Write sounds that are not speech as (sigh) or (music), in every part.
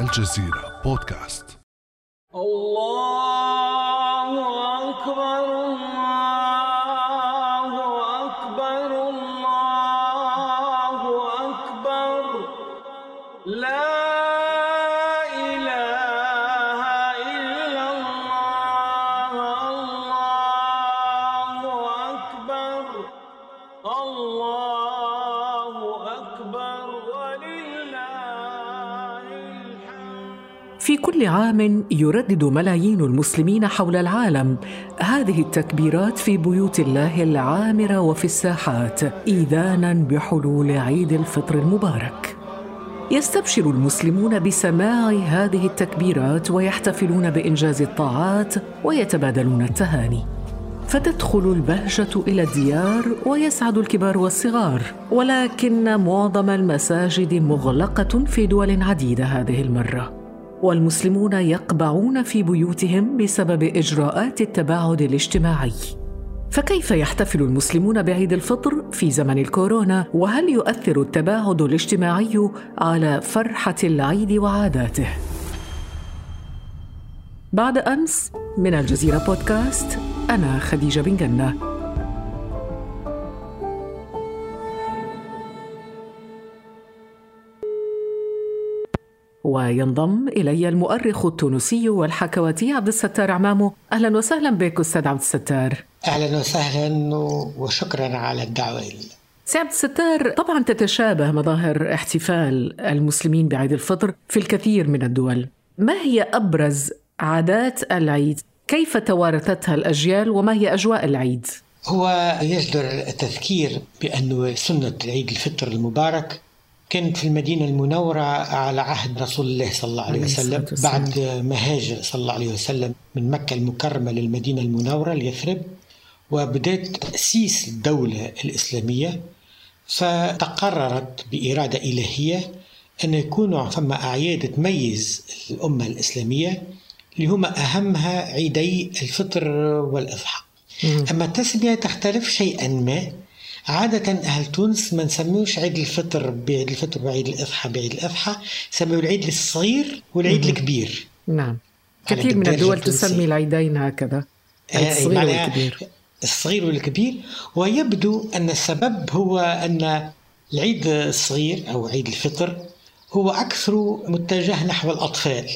الجزيرة بودكاست. الله كل عام يردد ملايين المسلمين حول العالم هذه التكبيرات في بيوت الله العامرة وفي الساحات إيذانا بحلول عيد الفطر المبارك. يستبشر المسلمون بسماع هذه التكبيرات ويحتفلون بإنجاز الطاعات ويتبادلون التهاني. فتدخل البهجة إلى الديار ويسعد الكبار والصغار ولكن معظم المساجد مغلقة في دول عديدة هذه المرة. والمسلمون يقبعون في بيوتهم بسبب إجراءات التباعد الاجتماعي. فكيف يحتفل المسلمون بعيد الفطر في زمن الكورونا؟ وهل يؤثر التباعد الاجتماعي على فرحة العيد وعاداته؟ بعد أمس من الجزيرة بودكاست أنا خديجة بن جنة. وينضم إلي المؤرخ التونسي والحكواتي عبد الستار عمامو. أهلا وسهلا بك أستاذ عبد الستار. أهلا وسهلا وشكرا على الدعوة. سي عبد الستار طبعا تتشابه مظاهر احتفال المسلمين بعيد الفطر في الكثير من الدول. ما هي أبرز عادات العيد؟ كيف توارثتها الأجيال؟ وما هي أجواء العيد؟ هو يجدر التذكير بأن سنة عيد الفطر المبارك كانت في المدينة المنورة على عهد رسول الله صلى الله عليه وسلم. بعد ما هاجر صلى الله عليه وسلم من مكة المكرمة للمدينة المنورة ليثرب وبدأت تأسيس الدولة الإسلامية. فتقررت بإرادة إلهية أن يكون ثم أعياد تميز الأمة الإسلامية اللي هما أهمها عيدي الفطر والإضحى. أما التسمية تختلف شيئا ما عادة أهل تونس ما نسميوش عيد الفطر بعيد الفطر وعيد الأضحى بعيد الأضحى يسميوا العيد الصغير والعيد الكبير. نعم. كثير من الدول. تسمي العيدين هكذا. آه، الصغير والكبير. الصغير والكبير. ويبدو أن السبب هو أن العيد الصغير أو عيد الفطر هو أكثر متجه نحو الأطفال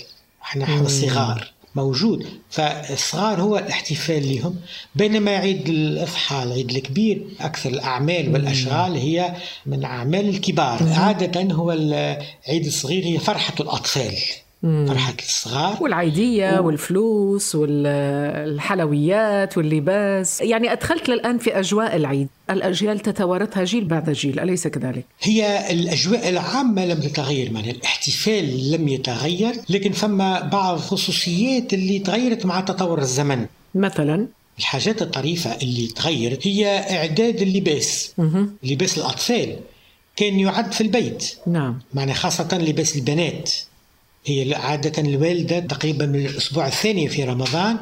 نحو الصغار. موجود. فالصغار هو الاحتفال لهم بينما عيد الأضحى العيد الكبير أكثر الأعمال والأشغال هي من أعمال الكبار. عادة هو العيد الصغير هي فرحة الأطفال. فرحة الصغار. والعيدية والفلوس والحلويات واللباس. يعني أدخلت الآن في أجواء العيد. الأجيال تتوارثها جيل بعد جيل. أليس كذلك؟ هي الأجواء العامة لم تتغير معناها الاحتفال لم يتغير لكن فما بعض الخصوصيات اللي تغيرت مع تطور الزمن. مثلا؟ الحاجات الطريفة اللي تغيرت هي إعداد اللباس. لباس الأطفال. كان يعد في البيت. نعم. معنى خاصة لباس البنات. هي عادة الوالدة تقريبا من الأسبوع الثاني في رمضان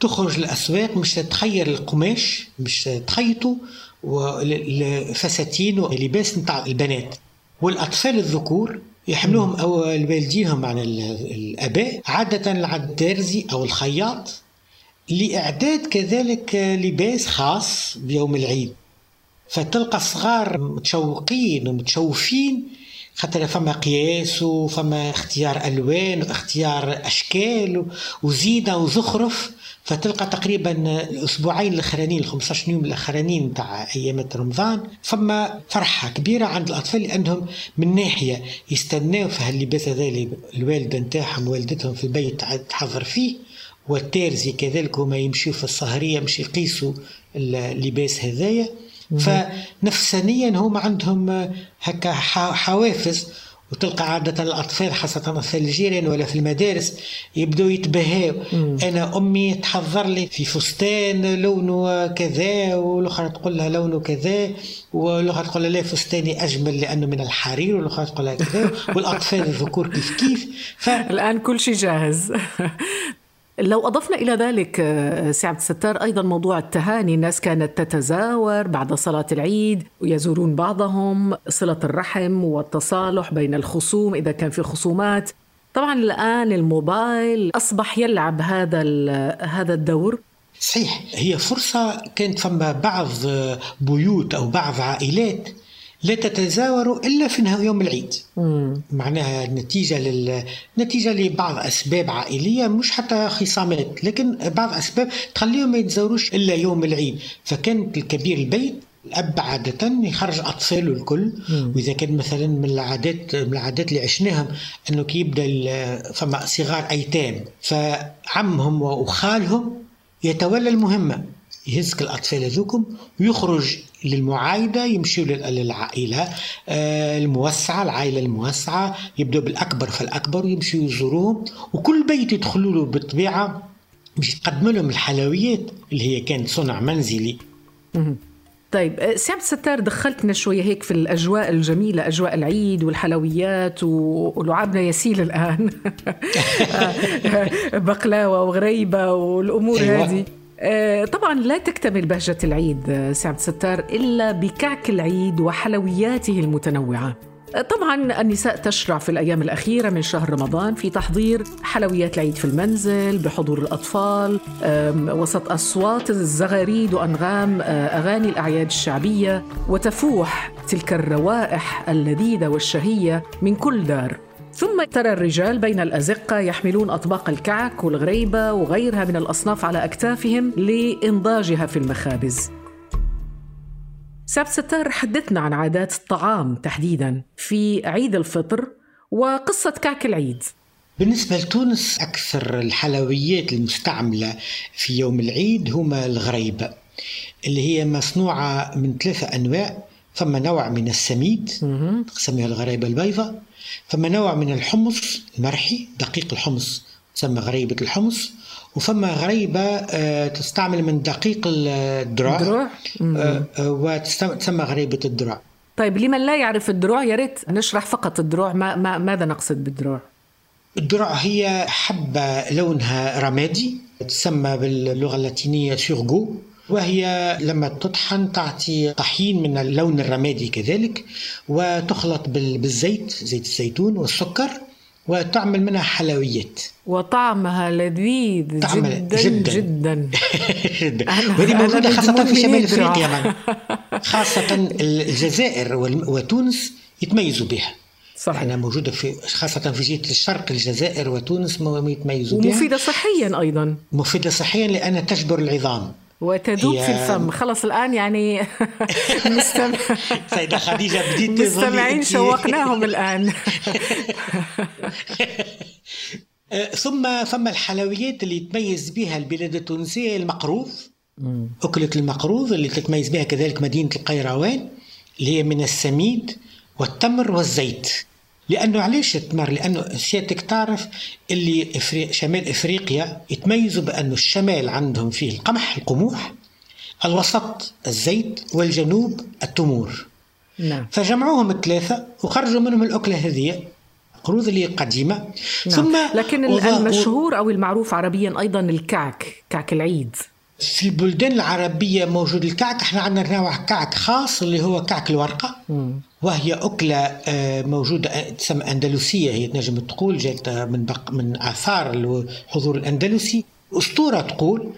تخرج الأسواق مش تخير القماش مش تخيطه والفساتين ولباس نتاع البنات. والأطفال الذكور يحملوهم أو والديهم عن ال- الآباء عادة الدارزي أو الخياط لإعداد كذلك لباس خاص بيوم العيد. فتلقى الصغار متشوقين ومتشوفين خاطر فما قياس وفما اختيار ألوان واختيار أشكال وزينه وزخرف فتلقى تقريبا الأسبوعين الاخرانيين ال 15 يوم الاخرانيين تاع أيام رمضان فما فرحة كبيرة عند الأطفال لأنهم من ناحية يستناو في هاللباس هذا اللي الوالدة نتاعهم والدتهم في البيت تحضر فيه والتارزي كذلك هما يمشيوا في السهرية مش يقيسوا اللباس هذايا. فنفسانيا هم عندهم هكا ح- حوافز وتلقى عادة الأطفال خاصة الأطفال الجيران ولا في المدارس يبدوا يتباهوا أنا أمي تحضر لي في فستان لونه كذا والأخرى تقول لها لونه كذا والأخرى تقول لها لا فستاني أجمل لأنه من الحرير والأخرى تقول لها كذا والأطفال الذكور كيف كيف. ف الآن كل شيء جاهز. لو أضفنا إلى ذلك آه، سي عبد الستار أيضا موضوع التهاني. الناس كانت تتزاور بعد صلاة العيد ويزورون بعضهم صلة الرحم والتصالح بين الخصوم إذا كان في خصومات. طبعا الآن الموبايل أصبح يلعب هذا هذا الدور. صحيح هي فرصة كانت فما بعض بيوت أو بعض عائلات لا تتزاور إلا في نهار يوم العيد. معناها نتيجة لل... نتيجة لبعض أسباب عائلية مش حتى خصامات لكن بعض أسباب تخليهم ما يتزاوروش إلا يوم العيد. فكان الكبير البيت الأب عادة يخرج أطفاله الكل وإذا كان مثلا من العادات من العادات اللي عشناهم أنه كي يبدأ ال- فما صغار أيتام فعمهم وخالهم يتولى المهمة. يهزك الأطفال هذوكم ويخرج للمعايدة يمشيوا لل- للعائلة آه، الموسعة العائلة الموسعة يبدأوا بالأكبر فالأكبر ويمشوا يزوروهم وكل بيت يدخلوا له بالطبيعة باش يقدم لهم الحلويات اللي هي كانت صنع منزلي. طيب آه، سي عبد الستار دخلتنا شوية هيك في الأجواء الجميلة أجواء العيد والحلويات ولعابنا يسيل الآن. (laughs) (laughs) بقلاوة وغريبة والأمور أيوة. هذه. آه، طبعا لا تكتمل بهجة العيد آه، سي عبد الستار إلا بكعك العيد وحلوياته المتنوعة. آه، طبعا النساء تشرع في الأيام الأخيرة من شهر رمضان في تحضير حلويات العيد في المنزل بحضور الأطفال وسط أصوات الزغاريد وأنغام آه، أغاني الأعياد الشعبية وتفوح تلك الروائح اللذيذة والشهية من كل دار. ثم ترى الرجال بين الأزقة يحملون أطباق الكعك والغريبة وغيرها من الأصناف على أكتافهم لإنضاجها في المخابز. سعد ستار حدثنا عن عادات الطعام تحديدا في عيد الفطر وقصة كعك العيد. بالنسبة لتونس أكثر الحلويات المستعملة في يوم العيد هما الغريبة اللي هي مصنوعة من ثلاثة أنواع. فما نوع من السميد تسميها الغريبة البيضاء. فما نوع من الحمص المرحي دقيق الحمص تسمى غريبة الحمص. وفما غريبة آه، تستعمل من دقيق الدراع؟ آه، آه، وتسمى غريبة الدراع طيب لمن لا يعرف الدروع يا ريت نشرح فقط الدروع ما ما ماذا نقصد بالدروع الدرع هي حبة لونها رمادي تسمى باللغة اللاتينية سورغو وهي لما تطحن تعطي طحين من اللون الرمادي كذلك وتخلط بال- بالزيت زيت الزيتون والسكر وتعمل منها حلويات وطعمها لذيذ طعمها جدا جداً. جدا (laughs) وهذه موجودة خاصة في شمال. إفريقيا من. خاصة الجزائر وتونس يتميزوا بها صحيح. أنا موجودة في خاصة في جهة الشرق الجزائر وتونس يتميزوا بها ومفيدة صحيا أيضا مفيدة صحيا لأنها تجبر العظام وتذوب هي- في الفم. خلص الآن يعني (laughs) مستمع سيدة خديجة بديت مستمعين شوقناهم الآن. آه، (laughs) ثم ثم الحلويات اللي يتميز بها البلاد التونسية المقروض. أكلة المقروض اللي تتميز بها كذلك مدينة القيروان اللي هي من السميد والتمر والزيت. لأنه علاش التمر؟ لأنه سيادتك تعرف اللي إفري... شمال إفريقيا يتميزوا بأنه الشمال عندهم فيه القمح القموح الوسط الزيت والجنوب التمور. نعم. فجمعوهم الثلاثة وخرجوا منهم الأكلة هذه قروض اللي قديمة. نعم. ثم لكن المشهور أو المعروف عربيا أيضا الكعك كعك العيد. في البلدان العربية موجود الكعك. إحنا عندنا نوع كعك خاص اللي هو كعك الورقة. وهي أكلة آه، موجودة آه، تسمى أندلسية هي تنجم تقول جات من بق من آثار الحضور الأندلسي أسطورة تقول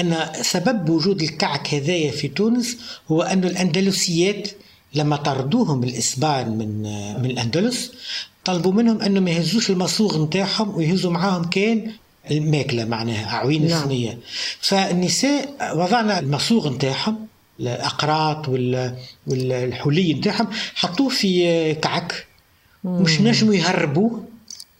أن سبب وجود الكعك هذايا في تونس هو أن الأندلسيات لما طردوهم الإسبان من آه، من الأندلس طلبوا منهم أنهم ما يهزوش المصوغ نتاعهم ويهزوا معاهم كان الماكلة معناها أعوين نعم. الصينية فالنساء وضعنا المصوغ نتاعهم الأقراط وال- والحلي نتاعهم حطوه في كعك. مش نجموا يهربوه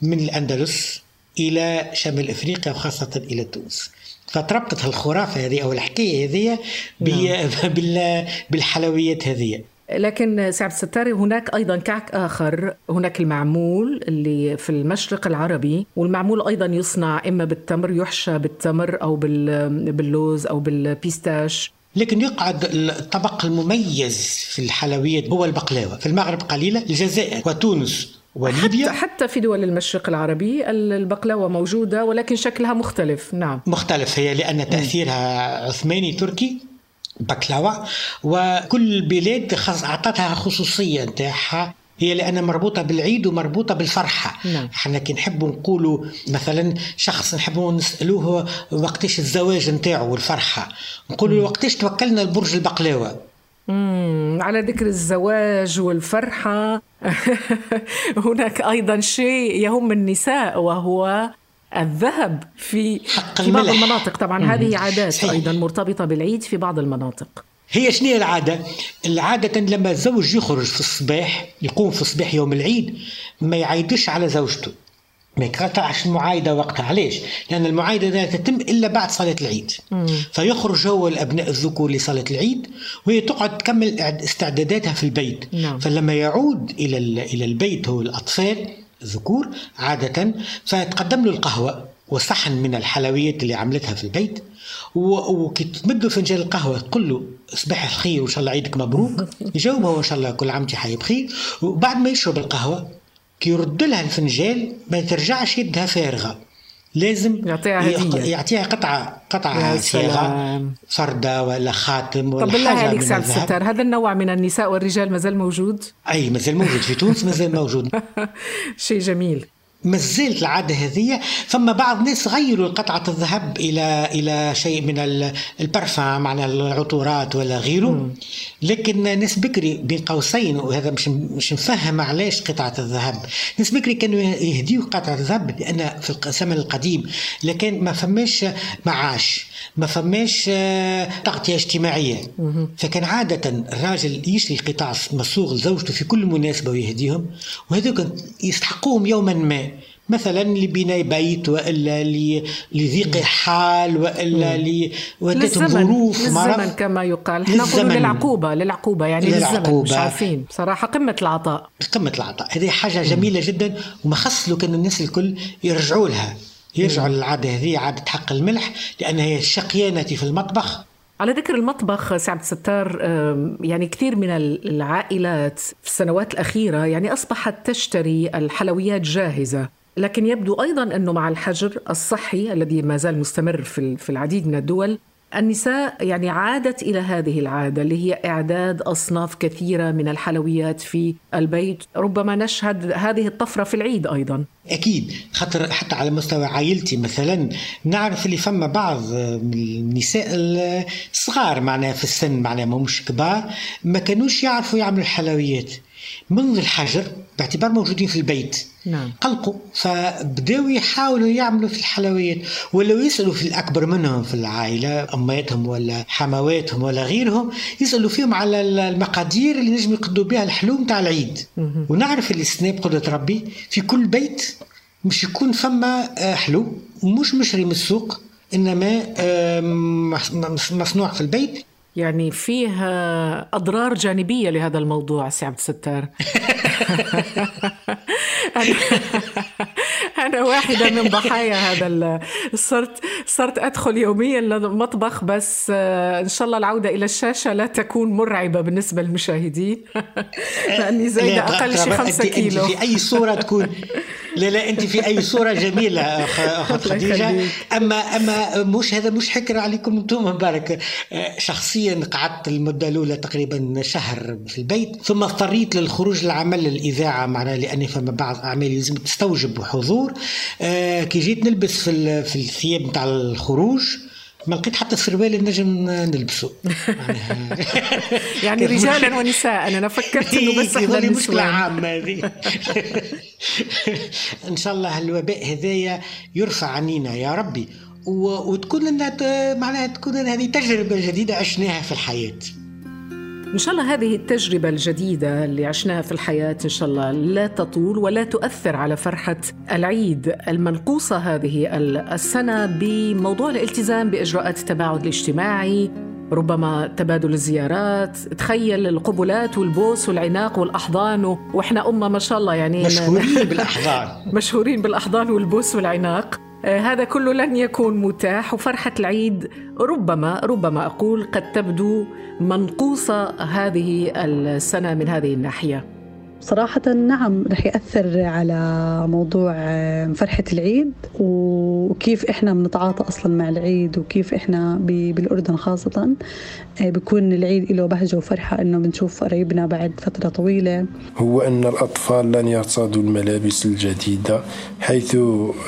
من الأندلس إلى شمال إفريقيا وخاصة إلى تونس. فتربطت الخرافة هذه أو الحكاية هذه (laughs) بال- بالحلويات هذه. لكن سي عبد الستار هناك أيضا كعك آخر. هناك المعمول اللي في المشرق العربي والمعمول أيضا يصنع إما بالتمر يحشى بالتمر بال- باللوز أو بال pistache. لكن يقعد الطبق المميز في الحلويات هو البقلاوة. في المغرب قليلا الجزائر وتونس وليبيا. حتى, حتى في دول المشرق العربي البقلاوة موجودة ولكن شكلها مختلف. نعم. مختلف. هي لأن تأثيرها عثماني تركي بكلاوة وكل بلاد أعطتها خصوصية نتاعها. هي لأنها مربوطة بالعيد ومربوطة بالفرحة نعم. إحنا كي نحبوا نقولوا مثلا شخص نحبوا نسألوه وقتاش الزواج نتاعو والفرحة نقولوا وقتاش توكلنا لبرج البقلاوة مم. على ذكر الزواج والفرحة (laughs) هناك أيضا شيء يهم النساء وهو الذهب في حق في بعض. المناطق طبعا هذه عادات صحيح. أيضا مرتبطة بالعيد في بعض المناطق هي شنو هي العادة؟ العادة لما الزوج يخرج في الصباح يقوم في الصباح يوم العيد ما يعايدش على زوجته ما يقطعش المعايدة وقتها علاش؟ لأن المعايدة لا تتم إلا بعد صلاة العيد فيخرج هو الأبناء الذكور لصلاة العيد وهي تقعد تكمل استعداداتها في البيت نعم. فلما يعود إلى ال- إلى البيت هو الأطفال الذكور عادة فتقدم له القهوة وصحن من الحلويات اللي عملتها في البيت وكي تمد فنجان القهوة تقول له صباح الخير وإن شاء الله عيدك مبروك. (laughs) يجاوبها وإن شاء الله كل عام حي بخير. وبعد ما يشرب القهوة كي يرد لها الفنجان ما ترجعش يدها فارغة. لازم يعطيها هدية. يعطيها قطعة قطعة صيغة. فردة ولا خاتم ولا طب بالله عليك سعد. الستار هذا النوع من النساء والرجال مازال موجود؟ أي مازال موجود. في تونس مازال موجود. (laughs) شيء جميل. ما زالت العادة هذه فما بعض الناس غيروا قطعة الذهب إلى إلى شيء من ال- البرفان معنى العطورات ولا غيره. لكن ناس بكري بين قوسين وهذا مش مش مفهم علاش قطعة الذهب. ناس بكري كانوا يهديوا قطعة الذهب لأن في الزمن القديم لكن ما فماش معاش ما فماش آه، تغطية اجتماعية. فكان عادة الراجل يشري قطع مصوغ لزوجته في كل مناسبة ويهديهم وهذوك يستحقوهم يوما ما. مثلا لبناء بيت وإلا ل- لضيق حال وإلا ل- وادتهم للزمن ظروف للزمن كما يقال. إحنا نقول للزمن. للعقوبة للعقوبة يعني للزمن مش للعقوبة. عارفين. صراحة قمة العطاء. قمة العطاء. هذه حاجة جميلة جدا وما خص لو كان الناس الكل يرجعوا لها. يرجعوا للعادة هذه عادة حق الملح لأنها هي الشقيانة في المطبخ. على ذكر المطبخ سعد ستار أم، يعني كثير من العائلات في السنوات الأخيرة يعني أصبحت تشتري الحلويات جاهزة. لكن يبدو أيضا أنه مع الحجر الصحي الذي ما زال مستمر في في العديد من الدول النساء يعني عادت إلى هذه العادة اللي هي إعداد أصناف كثيرة من الحلويات في البيت ربما نشهد هذه الطفرة في العيد أيضا. أكيد خاطر حتى على مستوى عائلتي مثلا نعرف اللي فما بعض النساء الصغار معناها في السن معناها مش كبار ما كانوش يعرفوا يعملوا الحلويات. منذ الحجر باعتبار موجودين في البيت. نعم. قلقوا فبداوا يحاولوا يعملوا في الحلويات ولو يسألوا في الأكبر منهم في العائلة أماتهم ولا حمواتهم ولا غيرهم يسألوا فيهم على المقادير اللي نجم يقدوا بها الحلو متاع العيد. ونعرف اللي استثناء بقدرة ربي في كل بيت مش يكون فما آه، حلو مش مشري من السوق إنما آه، مص- مص- مصنوع في البيت. يعني فيه أضرار جانبية لهذا الموضوع سي عبد الستار. (laughs) (laughs) (laughs) أنا, واحدة من ضحايا هذا صرت صرت أدخل يوميا للمطبخ بس آه، إن شاء الله العودة إلى الشاشة لا تكون مرعبة بالنسبة للمشاهدين. (laughs) لأني زايدة لا، أقل شي طبعاً. خمسة كيلو أنت في أي صورة تكون (laughs) لا لا أنت في أي صورة جميلة أخ (laughs) أخت الله خديجة. يخليك. أما أما مش هذا مش حكر عليكم أنتم مبارك. آه، شخصيا قعدت المدة الأولى تقريبا شهر في البيت ثم اضطريت للخروج للعمل للإذاعة معناها لأن فما بعض أعمال لازم تستوجب حضور. كي جيت نلبس في في الثياب نتاع الخروج ما لقيت حتى السروال نجم نلبسه (laughs) يعني رجالا ونساء أنا فكرت إنه بس (laughs) مشكلة النسوان عامة هذه. (laughs) إن شاء الله الوباء هذايا يرفع عنينا يا ربي وتكون لنا معناها تكون هذه تجربة جديدة عشناها في الحياة. إن شاء الله هذه التجربة الجديدة اللي عشناها في الحياة إن شاء الله لا تطول ولا تؤثر على فرحة العيد المنقوصة هذه ال- السنة بموضوع الالتزام بإجراءات التباعد الاجتماعي ربما تبادل الزيارات تخيل القبلات والبوس والعناق والأحضان وإحنا أمة ما شاء الله يعني مشهورين (laughs) بالأحضان. مشهورين بالأحضان والبوس والعناق. هذا كله لن يكون متاح. وفرحة العيد ربما ربما أقول قد تبدو منقوصة هذه السنة من هذه الناحية. صراحة نعم رح يأثر على موضوع فرحة العيد وكيف إحنا بنتعاطى أصلا مع العيد وكيف إحنا بالأردن خاصة. بيكون العيد له بهجة وفرحة إنه بنشوف قرايبنا بعد فترة طويلة. هو أن الأطفال لن يرتادوا الملابس الجديدة حيث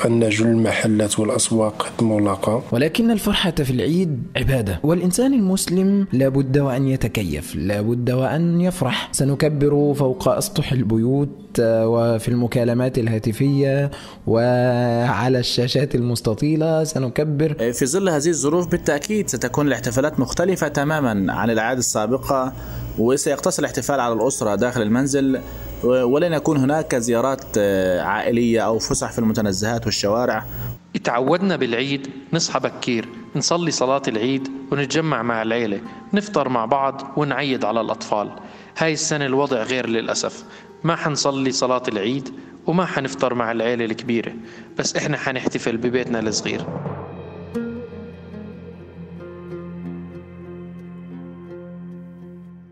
أن جل المحلات والأسواق قد مغلقة ولكن الفرحة في العيد عبادة والإنسان المسلم لابد وأن يتكيف لابد وأن يفرح. سنكبر فوق أسطح البيوت وفي المكالمات الهاتفية وعلى الشاشات المستطيلة سنكبر. في ظل هذه الظروف بالتأكيد ستكون الاحتفالات مختلفة تماما عن الأعياد السابقة وسيقتصر الاحتفال على الأسرة داخل المنزل. ولن يكون هناك زيارات عائلية أو فسح في المتنزهات والشوارع. اتعودنا بالعيد نصحى بكير نصلي صلاة العيد ونتجمع مع العيلة نفطر مع بعض ونعيد على الأطفال. هاي السنة الوضع غير للأسف. ما حنصلي صلاة العيد وما حنفطر مع العيلة الكبيرة بس إحنا حنحتفل ببيتنا الصغير.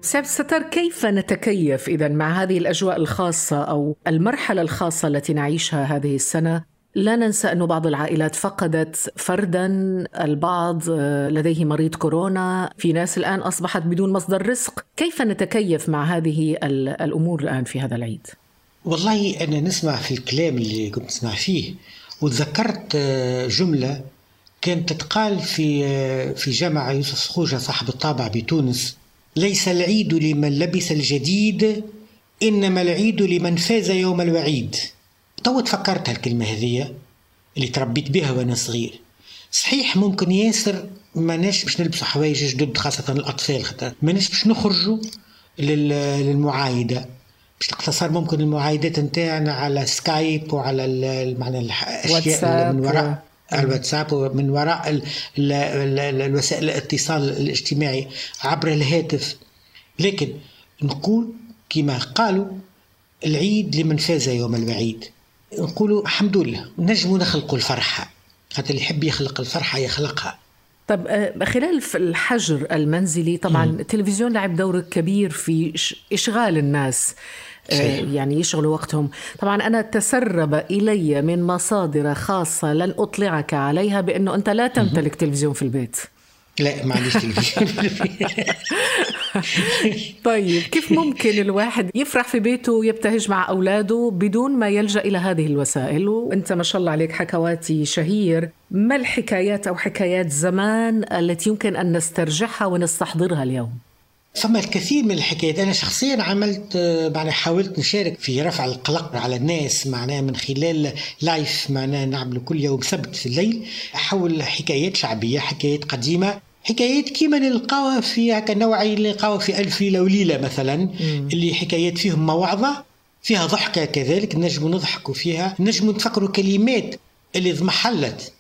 سعد ستر كيف نتكيف إذا مع هذه الأجواء الخاصة أو المرحلة الخاصة التي نعيشها هذه السنة؟ لا ننسى أن بعض العائلات فقدت فردا البعض لديه مريض كورونا في ناس الآن أصبحت بدون مصدر رزق. كيف نتكيف مع هذه الأمور الآن في هذا العيد؟ والله أنا نسمع في الكلام اللي كنت نسمع فيه وتذكرت جملة كانت تتقال في في جامع يوسف خوجة صاحب الطابع بتونس. ليس العيد لمن لبس الجديد إنما العيد لمن فاز يوم الوعيد. تو تفكرت هالكلمة هذه اللي تربيت بها وأنا صغير. صحيح ممكن ياسر ماناش باش نلبسوا حوايج جدد خاصة الأطفال خاطر ماناش باش نخرجوا للمعايدة. باش نقتصر ممكن المعايدات نتاعنا على سكايب وعلى معنى الاشياء من وراء. الواتساب ومن وراء ال ال ال الوسائل الاتصال الاجتماعي عبر الهاتف. لكن نقول كما قالوا العيد لمن فاز يوم الوعيد. نقولوا الحمد لله نجموا نخلقوا الفرحة خاطر اللي يحب يخلق الفرحة يخلقها. طب خلال الحجر المنزلي طبعا. التلفزيون لعب دور كبير في إشغال الناس. صحيح. يعني يشغلوا وقتهم. طبعا أنا تسرب إلي من مصادر خاصة لن أطلعك عليها بأنه أنت لا تمتلك. تلفزيون في البيت. لا ما عنديش تلفزيون (laughs) طيب كيف ممكن الواحد يفرح في بيته ويبتهج مع أولاده بدون ما يلجأ إلى هذه الوسائل؟ وأنت ما شاء الله عليك حكواتي شهير. ما الحكايات أو حكايات زمان التي يمكن أن نسترجعها ونستحضرها اليوم؟ فما الكثير من الحكايات أنا شخصيا عملت معناها حاولت نشارك في رفع القلق على الناس معناها من خلال لايف معناها نعمل كل يوم سبت في الليل حول حكايات شعبية حكايات قديمة حكايات كيما نلقاوها في هكا نوعي اللي نلقاوها في ألف ليلة وليلة مثلا مم. اللي حكايات فيهم موعظة فيها ضحكة كذلك نجموا نضحكوا فيها نجموا نتفكروا كلمات اللي ضمحلت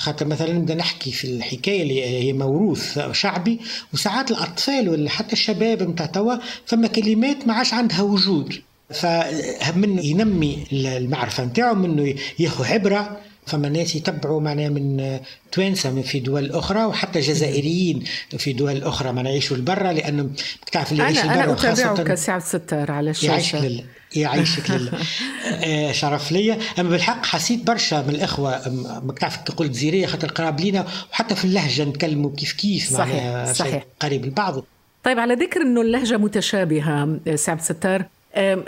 خاطر مثلا نبدأ نحكي في الحكاية اللي هي موروث شعبي وساعات الأطفال ولا حتى الشباب نتاع توا فما كلمات ما عادش عندها وجود. فمن ينمي المعرفة نتاعو منه ياخذ عبرة. فما ناس يتبعوا معناها من توانسة من في دول أخرى وحتى جزائريين في دول أخرى ما يعيشوا لبرا لأنه تعرف اللي يعيش لبرا أنا أتابعك سعد ستار على الشاشة. يعيش لله يعيشك لله (laughs) آه شرف ليا. أما بالحق حسيت برشا من الإخوة ما تعرف قلت زيريه خاطر قراب لينا وحتى في اللهجة نتكلموا كيف كيف صحيح صحيح. قريب لبعض. طيب على ذكر إنه اللهجة متشابهة سعد ستار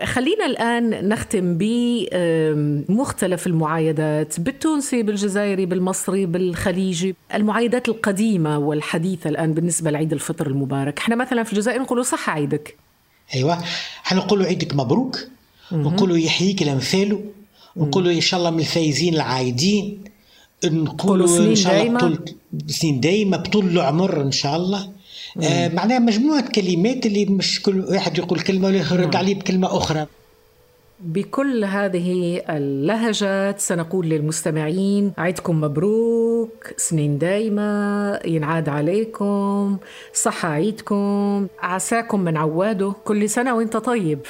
خلينا الآن نختم بمختلف المعايدات بالتونسي بالجزائري بالمصري بالخليجي. المعايدات القديمة والحديثة الآن بالنسبة لعيد الفطر المبارك. إحنا مثلا في الجزائر نقولوا صح عيدك. أيوة. حنقولوا عيدك مبروك. ونقولوا يحييك الأمثال ونقولوا إن شاء الله من الفايزين العايدين. نقولوا إن شاء الله بطول سنين دايمة بطول العمر إن شاء الله. آه معناها مجموعة كلمات اللي مش كل واحد يقول كلمة ولا يرد عليه بكلمة أخرى. بكل هذه اللهجات سنقول للمستمعين عيدكم مبروك سنين دايمة ينعاد عليكم صحة عيدكم عساكم من عواده كل سنة وإنت طيب.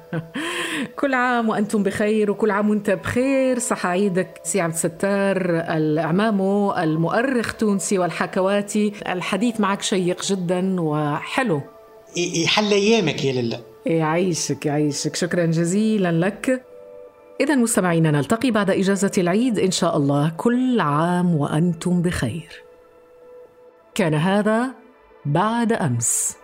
(laughs) كل عام وأنتم بخير وكل عام وإنت بخير. صحة عيدك سي عبد الستار الأعمامو المؤرخ تونسي والحكواتي. الحديث معك شيق جدا وحلو. يحل أيامك يا لله. يعيشك يعيشك شكرا جزيلا لك. إذا مستمعينا نلتقي بعد إجازة العيد إن شاء الله. كل عام وأنتم بخير. كان هذا بعد أمس.